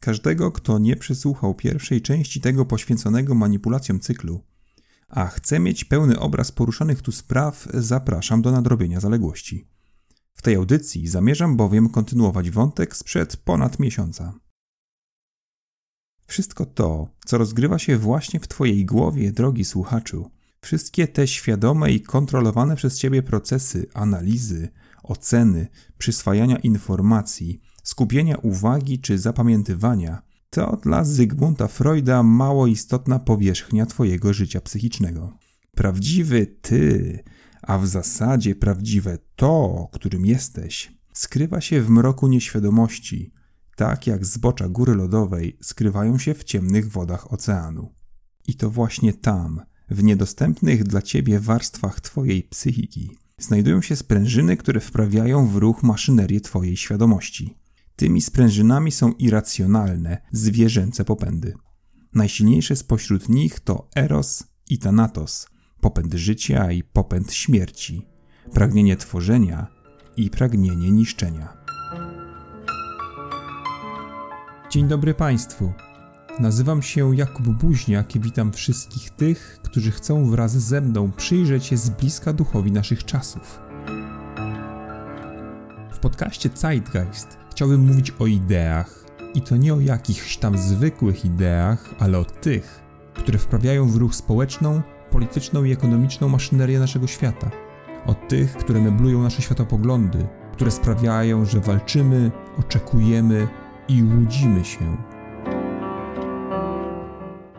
Każdego, kto nie przesłuchał pierwszej części tego poświęconego manipulacjom cyklu, a chce mieć pełny obraz poruszanych tu spraw, zapraszam do nadrobienia zaległości. W tej audycji zamierzam bowiem kontynuować wątek sprzed ponad miesiąca. Wszystko to, co rozgrywa się właśnie w Twojej głowie, drogi słuchaczu, wszystkie te świadome i kontrolowane przez Ciebie procesy analizy, oceny, przyswajania informacji, skupienia uwagi czy zapamiętywania, to dla Zygmunta Freuda mało istotna powierzchnia Twojego życia psychicznego. Prawdziwy Ty, a w zasadzie prawdziwe to, którym jesteś, skrywa się w mroku nieświadomości, tak jak zbocza góry lodowej skrywają się w ciemnych wodach oceanu. I to właśnie tam, w niedostępnych dla ciebie warstwach twojej psychiki, znajdują się sprężyny, które wprawiają w ruch maszynerię twojej świadomości. Tymi sprężynami są irracjonalne, zwierzęce popędy. Najsilniejsze spośród nich to Eros i Thanatos, popęd życia i popęd śmierci, pragnienie tworzenia i pragnienie niszczenia. Dzień dobry Państwu. Nazywam się Jakub Buźniak i witam wszystkich tych, którzy chcą wraz ze mną przyjrzeć się z bliska duchowi naszych czasów. W podcaście Zeitgeist chciałbym mówić o ideach i to nie o jakichś tam zwykłych ideach, ale o tych, które wprawiają w ruch społeczną, polityczną i ekonomiczną maszynerię naszego świata. O tych, które meblują nasze światopoglądy, które sprawiają, że walczymy, oczekujemy i łudzimy się.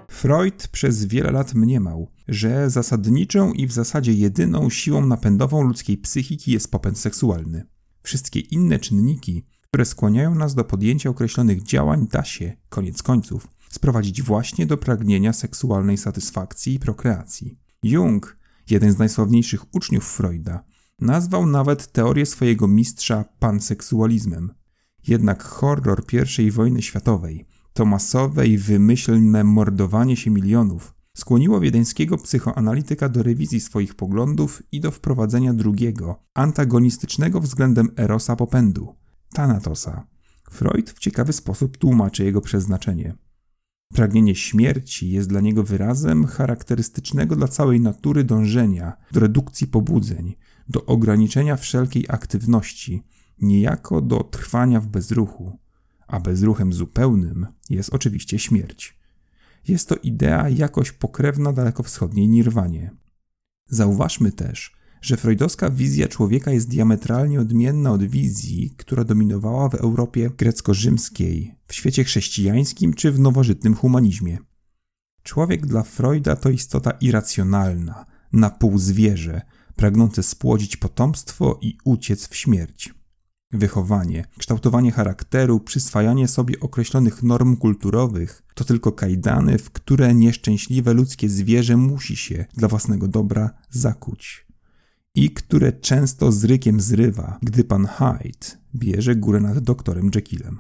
Freud przez wiele lat mniemał, że zasadniczą i w zasadzie jedyną siłą napędową ludzkiej psychiki jest popęd seksualny. Wszystkie inne czynniki, które skłaniają nas do podjęcia określonych działań, da się, koniec końców, sprowadzić właśnie do pragnienia seksualnej satysfakcji i prokreacji. Jung, jeden z najsławniejszych uczniów Freuda, nazwał nawet teorię swojego mistrza panseksualizmem. Jednak horror I wojny światowej, to masowe i wymyślne mordowanie się milionów, skłoniło wiedeńskiego psychoanalityka do rewizji swoich poglądów i do wprowadzenia drugiego, antagonistycznego względem Erosa popędu Thanatosa. Freud w ciekawy sposób tłumaczy jego przeznaczenie. Pragnienie śmierci jest dla niego wyrazem charakterystycznego dla całej natury dążenia do redukcji pobudzeń, do ograniczenia wszelkiej aktywności, niejako do trwania w bezruchu, a bezruchem zupełnym jest oczywiście śmierć. Jest to idea jakoś pokrewna dalekowschodniej nirwanie. Zauważmy też, że freudowska wizja człowieka jest diametralnie odmienna od wizji, która dominowała w Europie grecko-rzymskiej, w świecie chrześcijańskim czy w nowożytnym humanizmie. Człowiek dla Freuda to istota irracjonalna, na pół zwierzę, pragnące spłodzić potomstwo i uciec w śmierć. Wychowanie, kształtowanie charakteru, przyswajanie sobie określonych norm kulturowych to tylko kajdany, w które nieszczęśliwe ludzkie zwierzę musi się dla własnego dobra zakuć. I które często z rykiem zrywa, gdy pan Hyde bierze górę nad doktorem Jekyllem.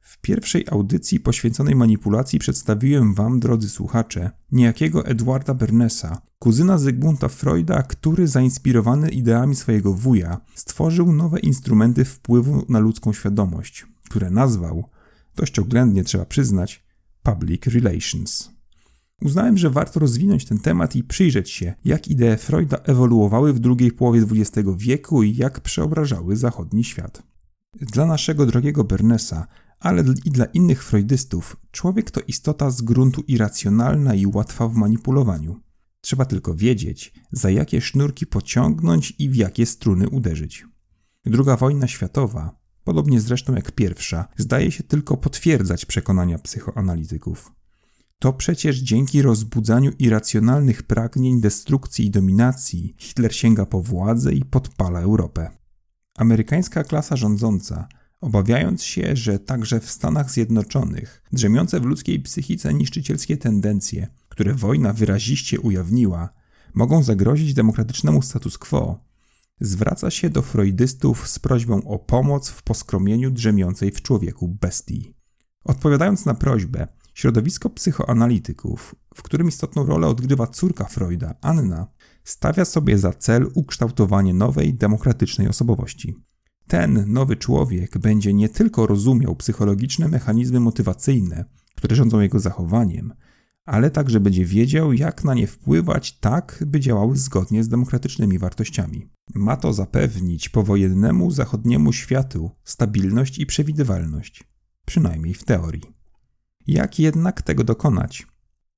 W pierwszej audycji poświęconej manipulacji przedstawiłem Wam, drodzy słuchacze, niejakiego Edwarda Bernesa, kuzyna Zygmunta Freuda, który zainspirowany ideami swojego wuja stworzył nowe instrumenty wpływu na ludzką świadomość, które nazwał, dość oględnie trzeba przyznać, Public Relations. Uznałem, że warto rozwinąć ten temat i przyjrzeć się, jak idee Freuda ewoluowały w drugiej połowie XX wieku i jak przeobrażały zachodni świat. Dla naszego drogiego Bernesa ale i dla innych freudystów człowiek to istota z gruntu irracjonalna i łatwa w manipulowaniu. Trzeba tylko wiedzieć, za jakie sznurki pociągnąć i w jakie struny uderzyć. Druga wojna światowa, podobnie zresztą jak pierwsza, zdaje się tylko potwierdzać przekonania psychoanalityków. To przecież dzięki rozbudzaniu irracjonalnych pragnień destrukcji i dominacji Hitler sięga po władzę i podpala Europę. Amerykańska klasa rządząca obawiając się, że także w Stanach Zjednoczonych drzemiące w ludzkiej psychice niszczycielskie tendencje, które wojna wyraziście ujawniła, mogą zagrozić demokratycznemu status quo, zwraca się do freudystów z prośbą o pomoc w poskromieniu drzemiącej w człowieku bestii. Odpowiadając na prośbę, środowisko psychoanalityków, w którym istotną rolę odgrywa córka Freuda, Anna, stawia sobie za cel ukształtowanie nowej, demokratycznej osobowości. Ten nowy człowiek będzie nie tylko rozumiał psychologiczne mechanizmy motywacyjne, które rządzą jego zachowaniem, ale także będzie wiedział, jak na nie wpływać tak, by działały zgodnie z demokratycznymi wartościami. Ma to zapewnić powojennemu zachodniemu światu stabilność i przewidywalność, przynajmniej w teorii. Jak jednak tego dokonać?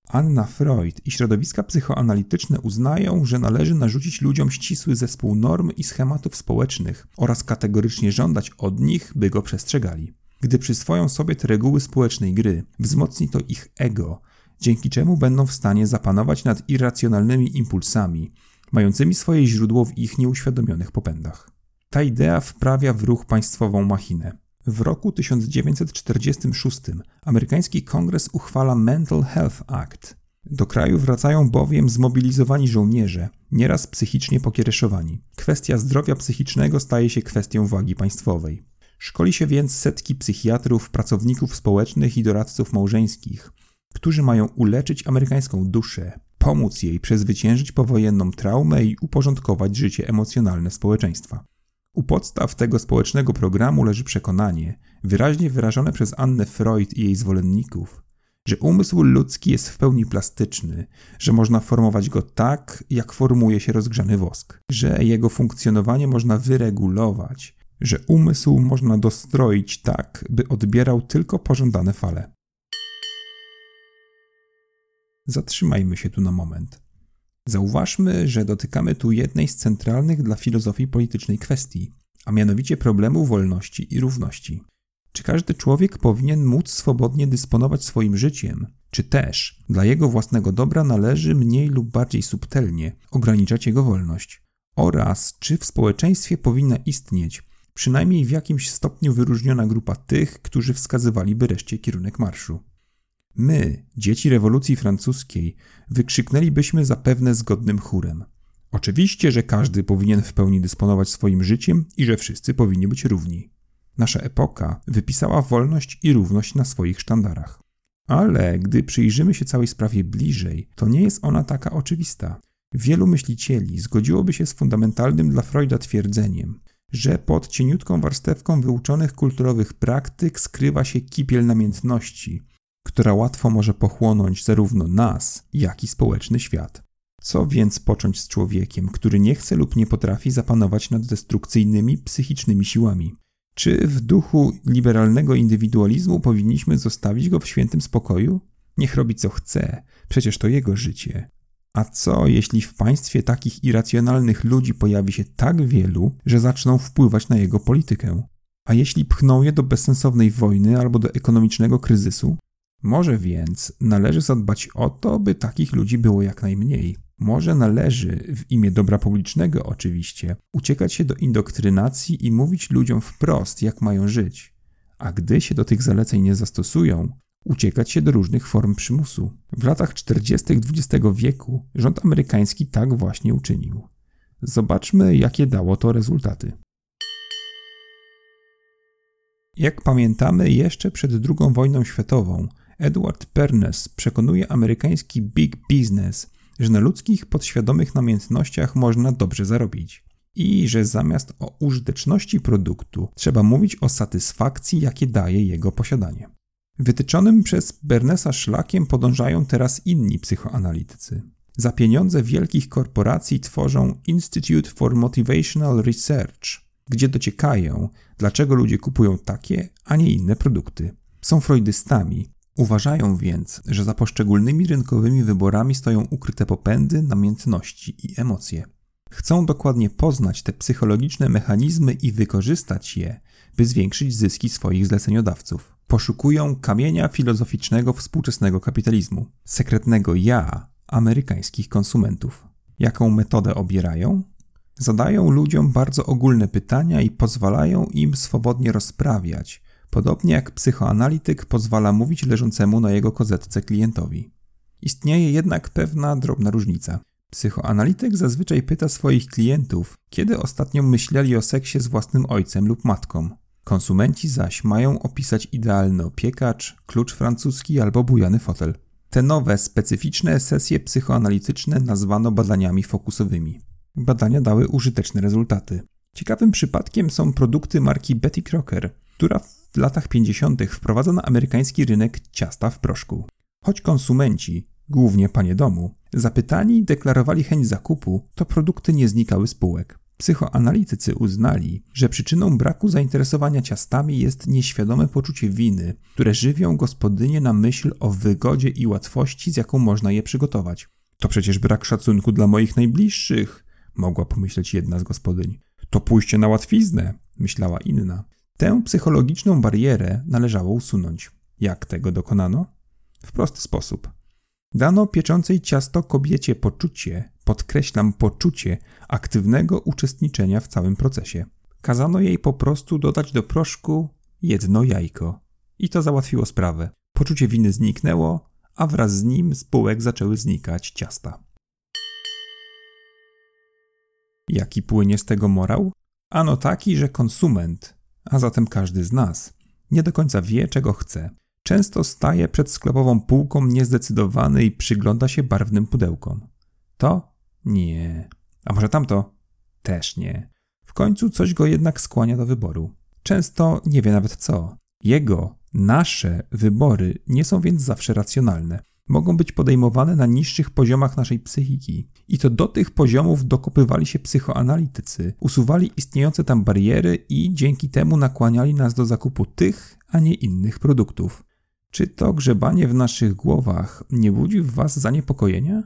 Anna Freud i środowiska psychoanalityczne uznają, że należy narzucić ludziom ścisły zespół norm i schematów społecznych oraz kategorycznie żądać od nich, by go przestrzegali. Gdy przyswoją sobie te reguły społecznej gry, wzmocni to ich ego, dzięki czemu będą w stanie zapanować nad irracjonalnymi impulsami, mającymi swoje źródło w ich nieuświadomionych popędach. Ta idea wprawia w ruch państwową machinę. W roku 1946 amerykański kongres uchwala Mental Health Act. Do kraju wracają bowiem zmobilizowani żołnierze, nieraz psychicznie pokiereszowani. Kwestia zdrowia psychicznego staje się kwestią wagi państwowej. Szkoli się więc setki psychiatrów, pracowników społecznych i doradców małżeńskich, którzy mają uleczyć amerykańską duszę, pomóc jej przezwyciężyć powojenną traumę i uporządkować życie emocjonalne społeczeństwa. U podstaw tego społecznego programu leży przekonanie, wyraźnie wyrażone przez Annę Freud i jej zwolenników, że umysł ludzki jest w pełni plastyczny, że można formować go tak, jak formuje się rozgrzany wosk, że jego funkcjonowanie można wyregulować, że umysł można dostroić tak, by odbierał tylko pożądane fale. Zatrzymajmy się tu na moment. Zauważmy, że dotykamy tu jednej z centralnych dla filozofii politycznej kwestii, a mianowicie problemu wolności i równości. Czy każdy człowiek powinien móc swobodnie dysponować swoim życiem, czy też dla jego własnego dobra należy mniej lub bardziej subtelnie ograniczać jego wolność? Oraz czy w społeczeństwie powinna istnieć przynajmniej w jakimś stopniu wyróżniona grupa tych, którzy wskazywaliby reszcie kierunek marszu? My, dzieci rewolucji francuskiej, wykrzyknęlibyśmy zapewne zgodnym chórem. Oczywiście, że każdy powinien w pełni dysponować swoim życiem i że wszyscy powinni być równi. Nasza epoka wypisała wolność i równość na swoich sztandarach. Ale gdy przyjrzymy się całej sprawie bliżej, to nie jest ona taka oczywista. Wielu myślicieli zgodziłoby się z fundamentalnym dla Freuda twierdzeniem, że pod cieniutką warstewką wyuczonych kulturowych praktyk skrywa się kipiel namiętności, która łatwo może pochłonąć zarówno nas, jak i społeczny świat. Co więc począć z człowiekiem, który nie chce lub nie potrafi zapanować nad destrukcyjnymi psychicznymi siłami? Czy w duchu liberalnego indywidualizmu powinniśmy zostawić go w świętym spokoju? Niech robi co chce, przecież to jego życie. A co, jeśli w państwie takich irracjonalnych ludzi pojawi się tak wielu, że zaczną wpływać na jego politykę? A jeśli pchną je do bezsensownej wojny albo do ekonomicznego kryzysu? Może więc należy zadbać o to, by takich ludzi było jak najmniej. Może należy, w imię dobra publicznego oczywiście, uciekać się do indoktrynacji i mówić ludziom wprost, jak mają żyć. A gdy się do tych zaleceń nie zastosują, uciekać się do różnych form przymusu. W latach 40. XX wieku rząd amerykański tak właśnie uczynił. Zobaczmy, jakie dało to rezultaty. Jak pamiętamy, jeszcze przed II wojną światową Edward Pernes przekonuje amerykański big business, że na ludzkich podświadomych namiętnościach można dobrze zarobić. I że zamiast o użyteczności produktu trzeba mówić o satysfakcji, jakie daje jego posiadanie. Wytyczonym przez Bernesa szlakiem podążają teraz inni psychoanalitycy. Za pieniądze wielkich korporacji tworzą Institute for Motivational Research, gdzie dociekają, dlaczego ludzie kupują takie, a nie inne produkty. Są freudystami, Uważają więc, że za poszczególnymi rynkowymi wyborami stoją ukryte popędy, namiętności i emocje. Chcą dokładnie poznać te psychologiczne mechanizmy i wykorzystać je, by zwiększyć zyski swoich zleceniodawców. Poszukują kamienia filozoficznego współczesnego kapitalizmu, sekretnego ja amerykańskich konsumentów. Jaką metodę obierają? Zadają ludziom bardzo ogólne pytania i pozwalają im swobodnie rozprawiać, Podobnie jak psychoanalityk pozwala mówić leżącemu na jego kozetce klientowi. Istnieje jednak pewna drobna różnica. Psychoanalityk zazwyczaj pyta swoich klientów, kiedy ostatnio myśleli o seksie z własnym ojcem lub matką. Konsumenci zaś mają opisać idealny opiekacz, klucz francuski albo bujany fotel. Te nowe, specyficzne sesje psychoanalityczne nazwano badaniami fokusowymi. Badania dały użyteczne rezultaty. Ciekawym przypadkiem są produkty marki Betty Crocker, która w latach 50. wprowadza na amerykański rynek ciasta w proszku. Choć konsumenci, głównie panie domu, zapytani deklarowali chęć zakupu, to produkty nie znikały z półek. Psychoanalitycy uznali, że przyczyną braku zainteresowania ciastami jest nieświadome poczucie winy, które żywią gospodynie na myśl o wygodzie i łatwości, z jaką można je przygotować. To przecież brak szacunku dla moich najbliższych, mogła pomyśleć jedna z gospodyń. To pójście na łatwiznę, myślała inna. Tę psychologiczną barierę należało usunąć. Jak tego dokonano? W prosty sposób. Dano pieczącej ciasto kobiecie poczucie, podkreślam poczucie, aktywnego uczestniczenia w całym procesie. Kazano jej po prostu dodać do proszku jedno jajko. I to załatwiło sprawę. Poczucie winy zniknęło, a wraz z nim z półek zaczęły znikać ciasta. Jaki płynie z tego morał? Ano taki, że konsument, a zatem każdy z nas, nie do końca wie, czego chce. Często staje przed sklepową półką niezdecydowany i przygląda się barwnym pudełkom. To? Nie. A może tamto? Też nie. W końcu coś go jednak skłania do wyboru. Często nie wie nawet co. Jego, nasze wybory nie są więc zawsze racjonalne mogą być podejmowane na niższych poziomach naszej psychiki. I to do tych poziomów dokopywali się psychoanalitycy, usuwali istniejące tam bariery i dzięki temu nakłaniali nas do zakupu tych, a nie innych produktów. Czy to grzebanie w naszych głowach nie budzi w Was zaniepokojenia?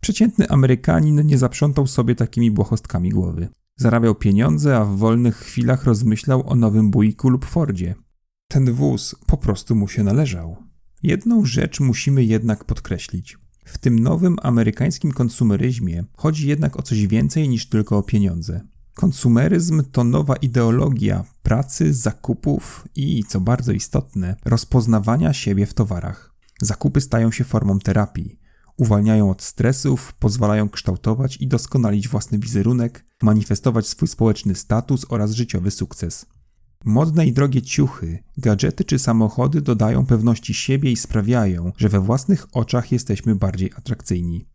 Przeciętny Amerykanin nie zaprzątał sobie takimi błahostkami głowy. Zarabiał pieniądze, a w wolnych chwilach rozmyślał o nowym bójku lub Fordzie. Ten wóz po prostu mu się należał. Jedną rzecz musimy jednak podkreślić. W tym nowym amerykańskim konsumeryzmie chodzi jednak o coś więcej niż tylko o pieniądze. Konsumeryzm to nowa ideologia pracy, zakupów i, co bardzo istotne, rozpoznawania siebie w towarach. Zakupy stają się formą terapii. Uwalniają od stresów, pozwalają kształtować i doskonalić własny wizerunek, manifestować swój społeczny status oraz życiowy sukces. Modne i drogie ciuchy, gadżety czy samochody dodają pewności siebie i sprawiają, że we własnych oczach jesteśmy bardziej atrakcyjni.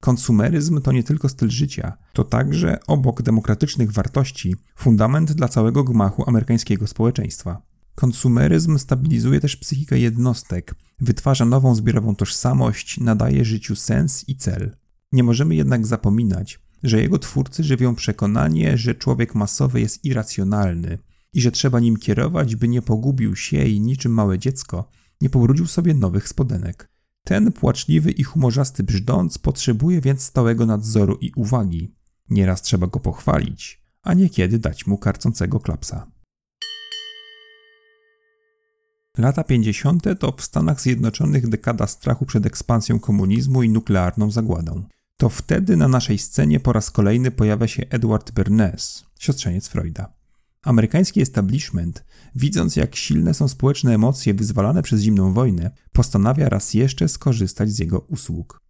Konsumeryzm to nie tylko styl życia, to także, obok demokratycznych wartości, fundament dla całego gmachu amerykańskiego społeczeństwa. Konsumeryzm stabilizuje też psychikę jednostek, wytwarza nową zbiorową tożsamość, nadaje życiu sens i cel. Nie możemy jednak zapominać, że jego twórcy żywią przekonanie, że człowiek masowy jest irracjonalny, i że trzeba nim kierować, by nie pogubił się i niczym małe dziecko nie powrócił sobie nowych spodenek. Ten płaczliwy i humorzasty brzdąc potrzebuje więc stałego nadzoru i uwagi. Nieraz trzeba go pochwalić, a niekiedy dać mu karcącego klapsa. Lata 50. to w Stanach Zjednoczonych dekada strachu przed ekspansją komunizmu i nuklearną zagładą. To wtedy na naszej scenie po raz kolejny pojawia się Edward Bernays, siostrzeniec Freuda. Amerykański establishment, widząc jak silne są społeczne emocje wyzwalane przez zimną wojnę, postanawia raz jeszcze skorzystać z jego usług.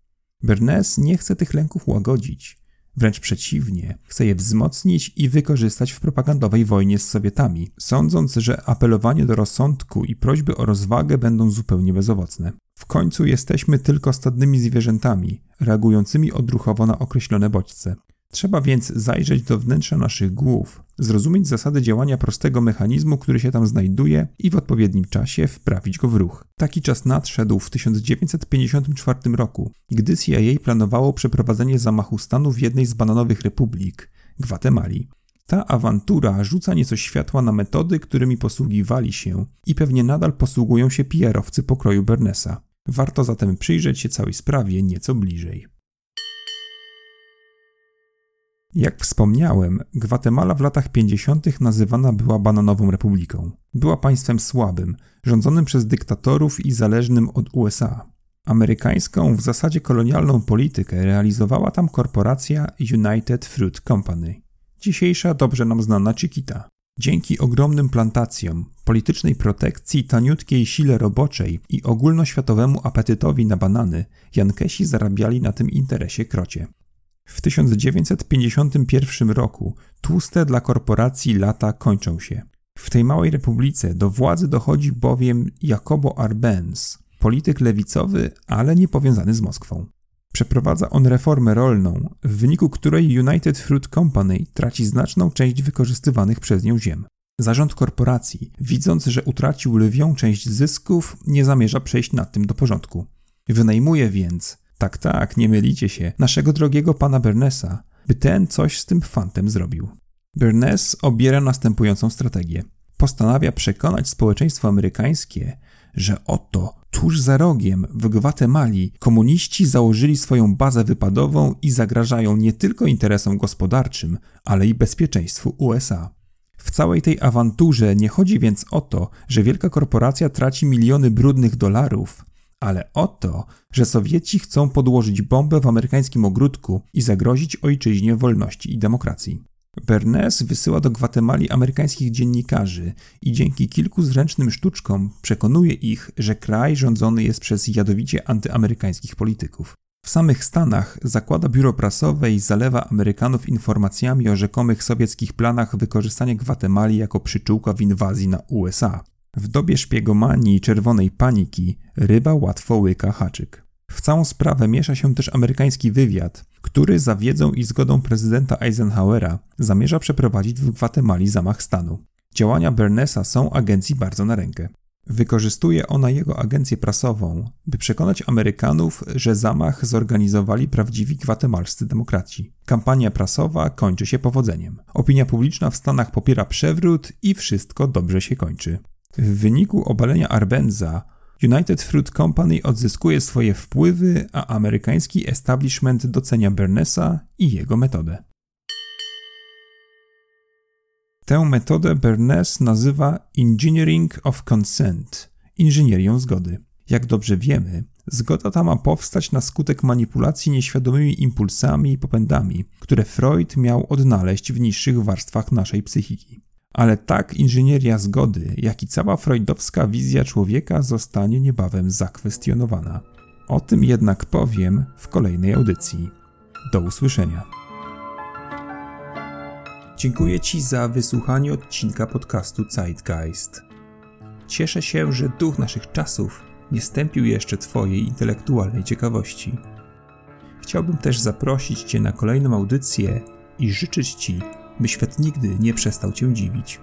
Bernays nie chce tych lęków łagodzić, wręcz przeciwnie, chce je wzmocnić i wykorzystać w propagandowej wojnie z Sowietami, sądząc, że apelowanie do rozsądku i prośby o rozwagę będą zupełnie bezowocne. W końcu jesteśmy tylko stadnymi zwierzętami, reagującymi odruchowo na określone bodźce. Trzeba więc zajrzeć do wnętrza naszych głów, zrozumieć zasady działania prostego mechanizmu, który się tam znajduje i w odpowiednim czasie wprawić go w ruch. Taki czas nadszedł w 1954 roku, gdy CIA planowało przeprowadzenie zamachu stanu w jednej z bananowych republik Gwatemali. Ta awantura rzuca nieco światła na metody, którymi posługiwali się i pewnie nadal posługują się PR-owcy pokroju Bernesa. Warto zatem przyjrzeć się całej sprawie nieco bliżej. Jak wspomniałem, Gwatemala w latach 50. nazywana była bananową republiką. Była państwem słabym, rządzonym przez dyktatorów i zależnym od USA. Amerykańską, w zasadzie kolonialną politykę realizowała tam korporacja United Fruit Company, dzisiejsza dobrze nam znana Chiquita. Dzięki ogromnym plantacjom, politycznej protekcji, taniutkiej sile roboczej i ogólnoświatowemu apetytowi na banany, Jankesi zarabiali na tym interesie krocie. W 1951 roku tłuste dla korporacji lata kończą się. W tej małej republice do władzy dochodzi bowiem Jacobo Arbenz, polityk lewicowy, ale nie powiązany z Moskwą. Przeprowadza on reformę rolną, w wyniku której United Fruit Company traci znaczną część wykorzystywanych przez nią ziem. Zarząd korporacji, widząc, że utracił lwią część zysków, nie zamierza przejść nad tym do porządku. Wynajmuje więc, tak, tak, nie mylicie się, naszego drogiego pana Bernesa, by ten coś z tym fantem zrobił. Bernes obiera następującą strategię. Postanawia przekonać społeczeństwo amerykańskie, że oto tuż za rogiem w Gwatemali komuniści założyli swoją bazę wypadową i zagrażają nie tylko interesom gospodarczym, ale i bezpieczeństwu USA. W całej tej awanturze nie chodzi więc o to, że wielka korporacja traci miliony brudnych dolarów, ale o to, że Sowieci chcą podłożyć bombę w amerykańskim ogródku i zagrozić ojczyźnie wolności i demokracji. Bernays wysyła do Gwatemali amerykańskich dziennikarzy i dzięki kilku zręcznym sztuczkom przekonuje ich, że kraj rządzony jest przez jadowicie antyamerykańskich polityków. W samych Stanach zakłada biuro prasowe i zalewa Amerykanów informacjami o rzekomych sowieckich planach wykorzystania Gwatemali jako przyczółka w inwazji na USA. W dobie szpiegomanii i czerwonej paniki ryba łatwo łyka haczyk. W całą sprawę miesza się też amerykański wywiad, który za wiedzą i zgodą prezydenta Eisenhowera zamierza przeprowadzić w Gwatemali zamach stanu. Działania Bernesa są agencji bardzo na rękę. Wykorzystuje ona jego agencję prasową, by przekonać Amerykanów, że zamach zorganizowali prawdziwi gwatemalscy demokraci. Kampania prasowa kończy się powodzeniem. Opinia publiczna w Stanach popiera przewrót i wszystko dobrze się kończy. W wyniku obalenia Arbenza United Fruit Company odzyskuje swoje wpływy, a amerykański establishment docenia Bernesa i jego metodę. Tę metodę Bernays nazywa Engineering of Consent inżynierią zgody. Jak dobrze wiemy, zgoda ta ma powstać na skutek manipulacji nieświadomymi impulsami i popędami, które Freud miał odnaleźć w niższych warstwach naszej psychiki. Ale tak inżynieria zgody, jak i cała freudowska wizja człowieka zostanie niebawem zakwestionowana. O tym jednak powiem w kolejnej audycji. Do usłyszenia. Dziękuję Ci za wysłuchanie odcinka podcastu Zeitgeist. Cieszę się, że duch naszych czasów nie stępił jeszcze Twojej intelektualnej ciekawości. Chciałbym też zaprosić Cię na kolejną audycję i życzyć Ci by świat nigdy nie przestał cię dziwić.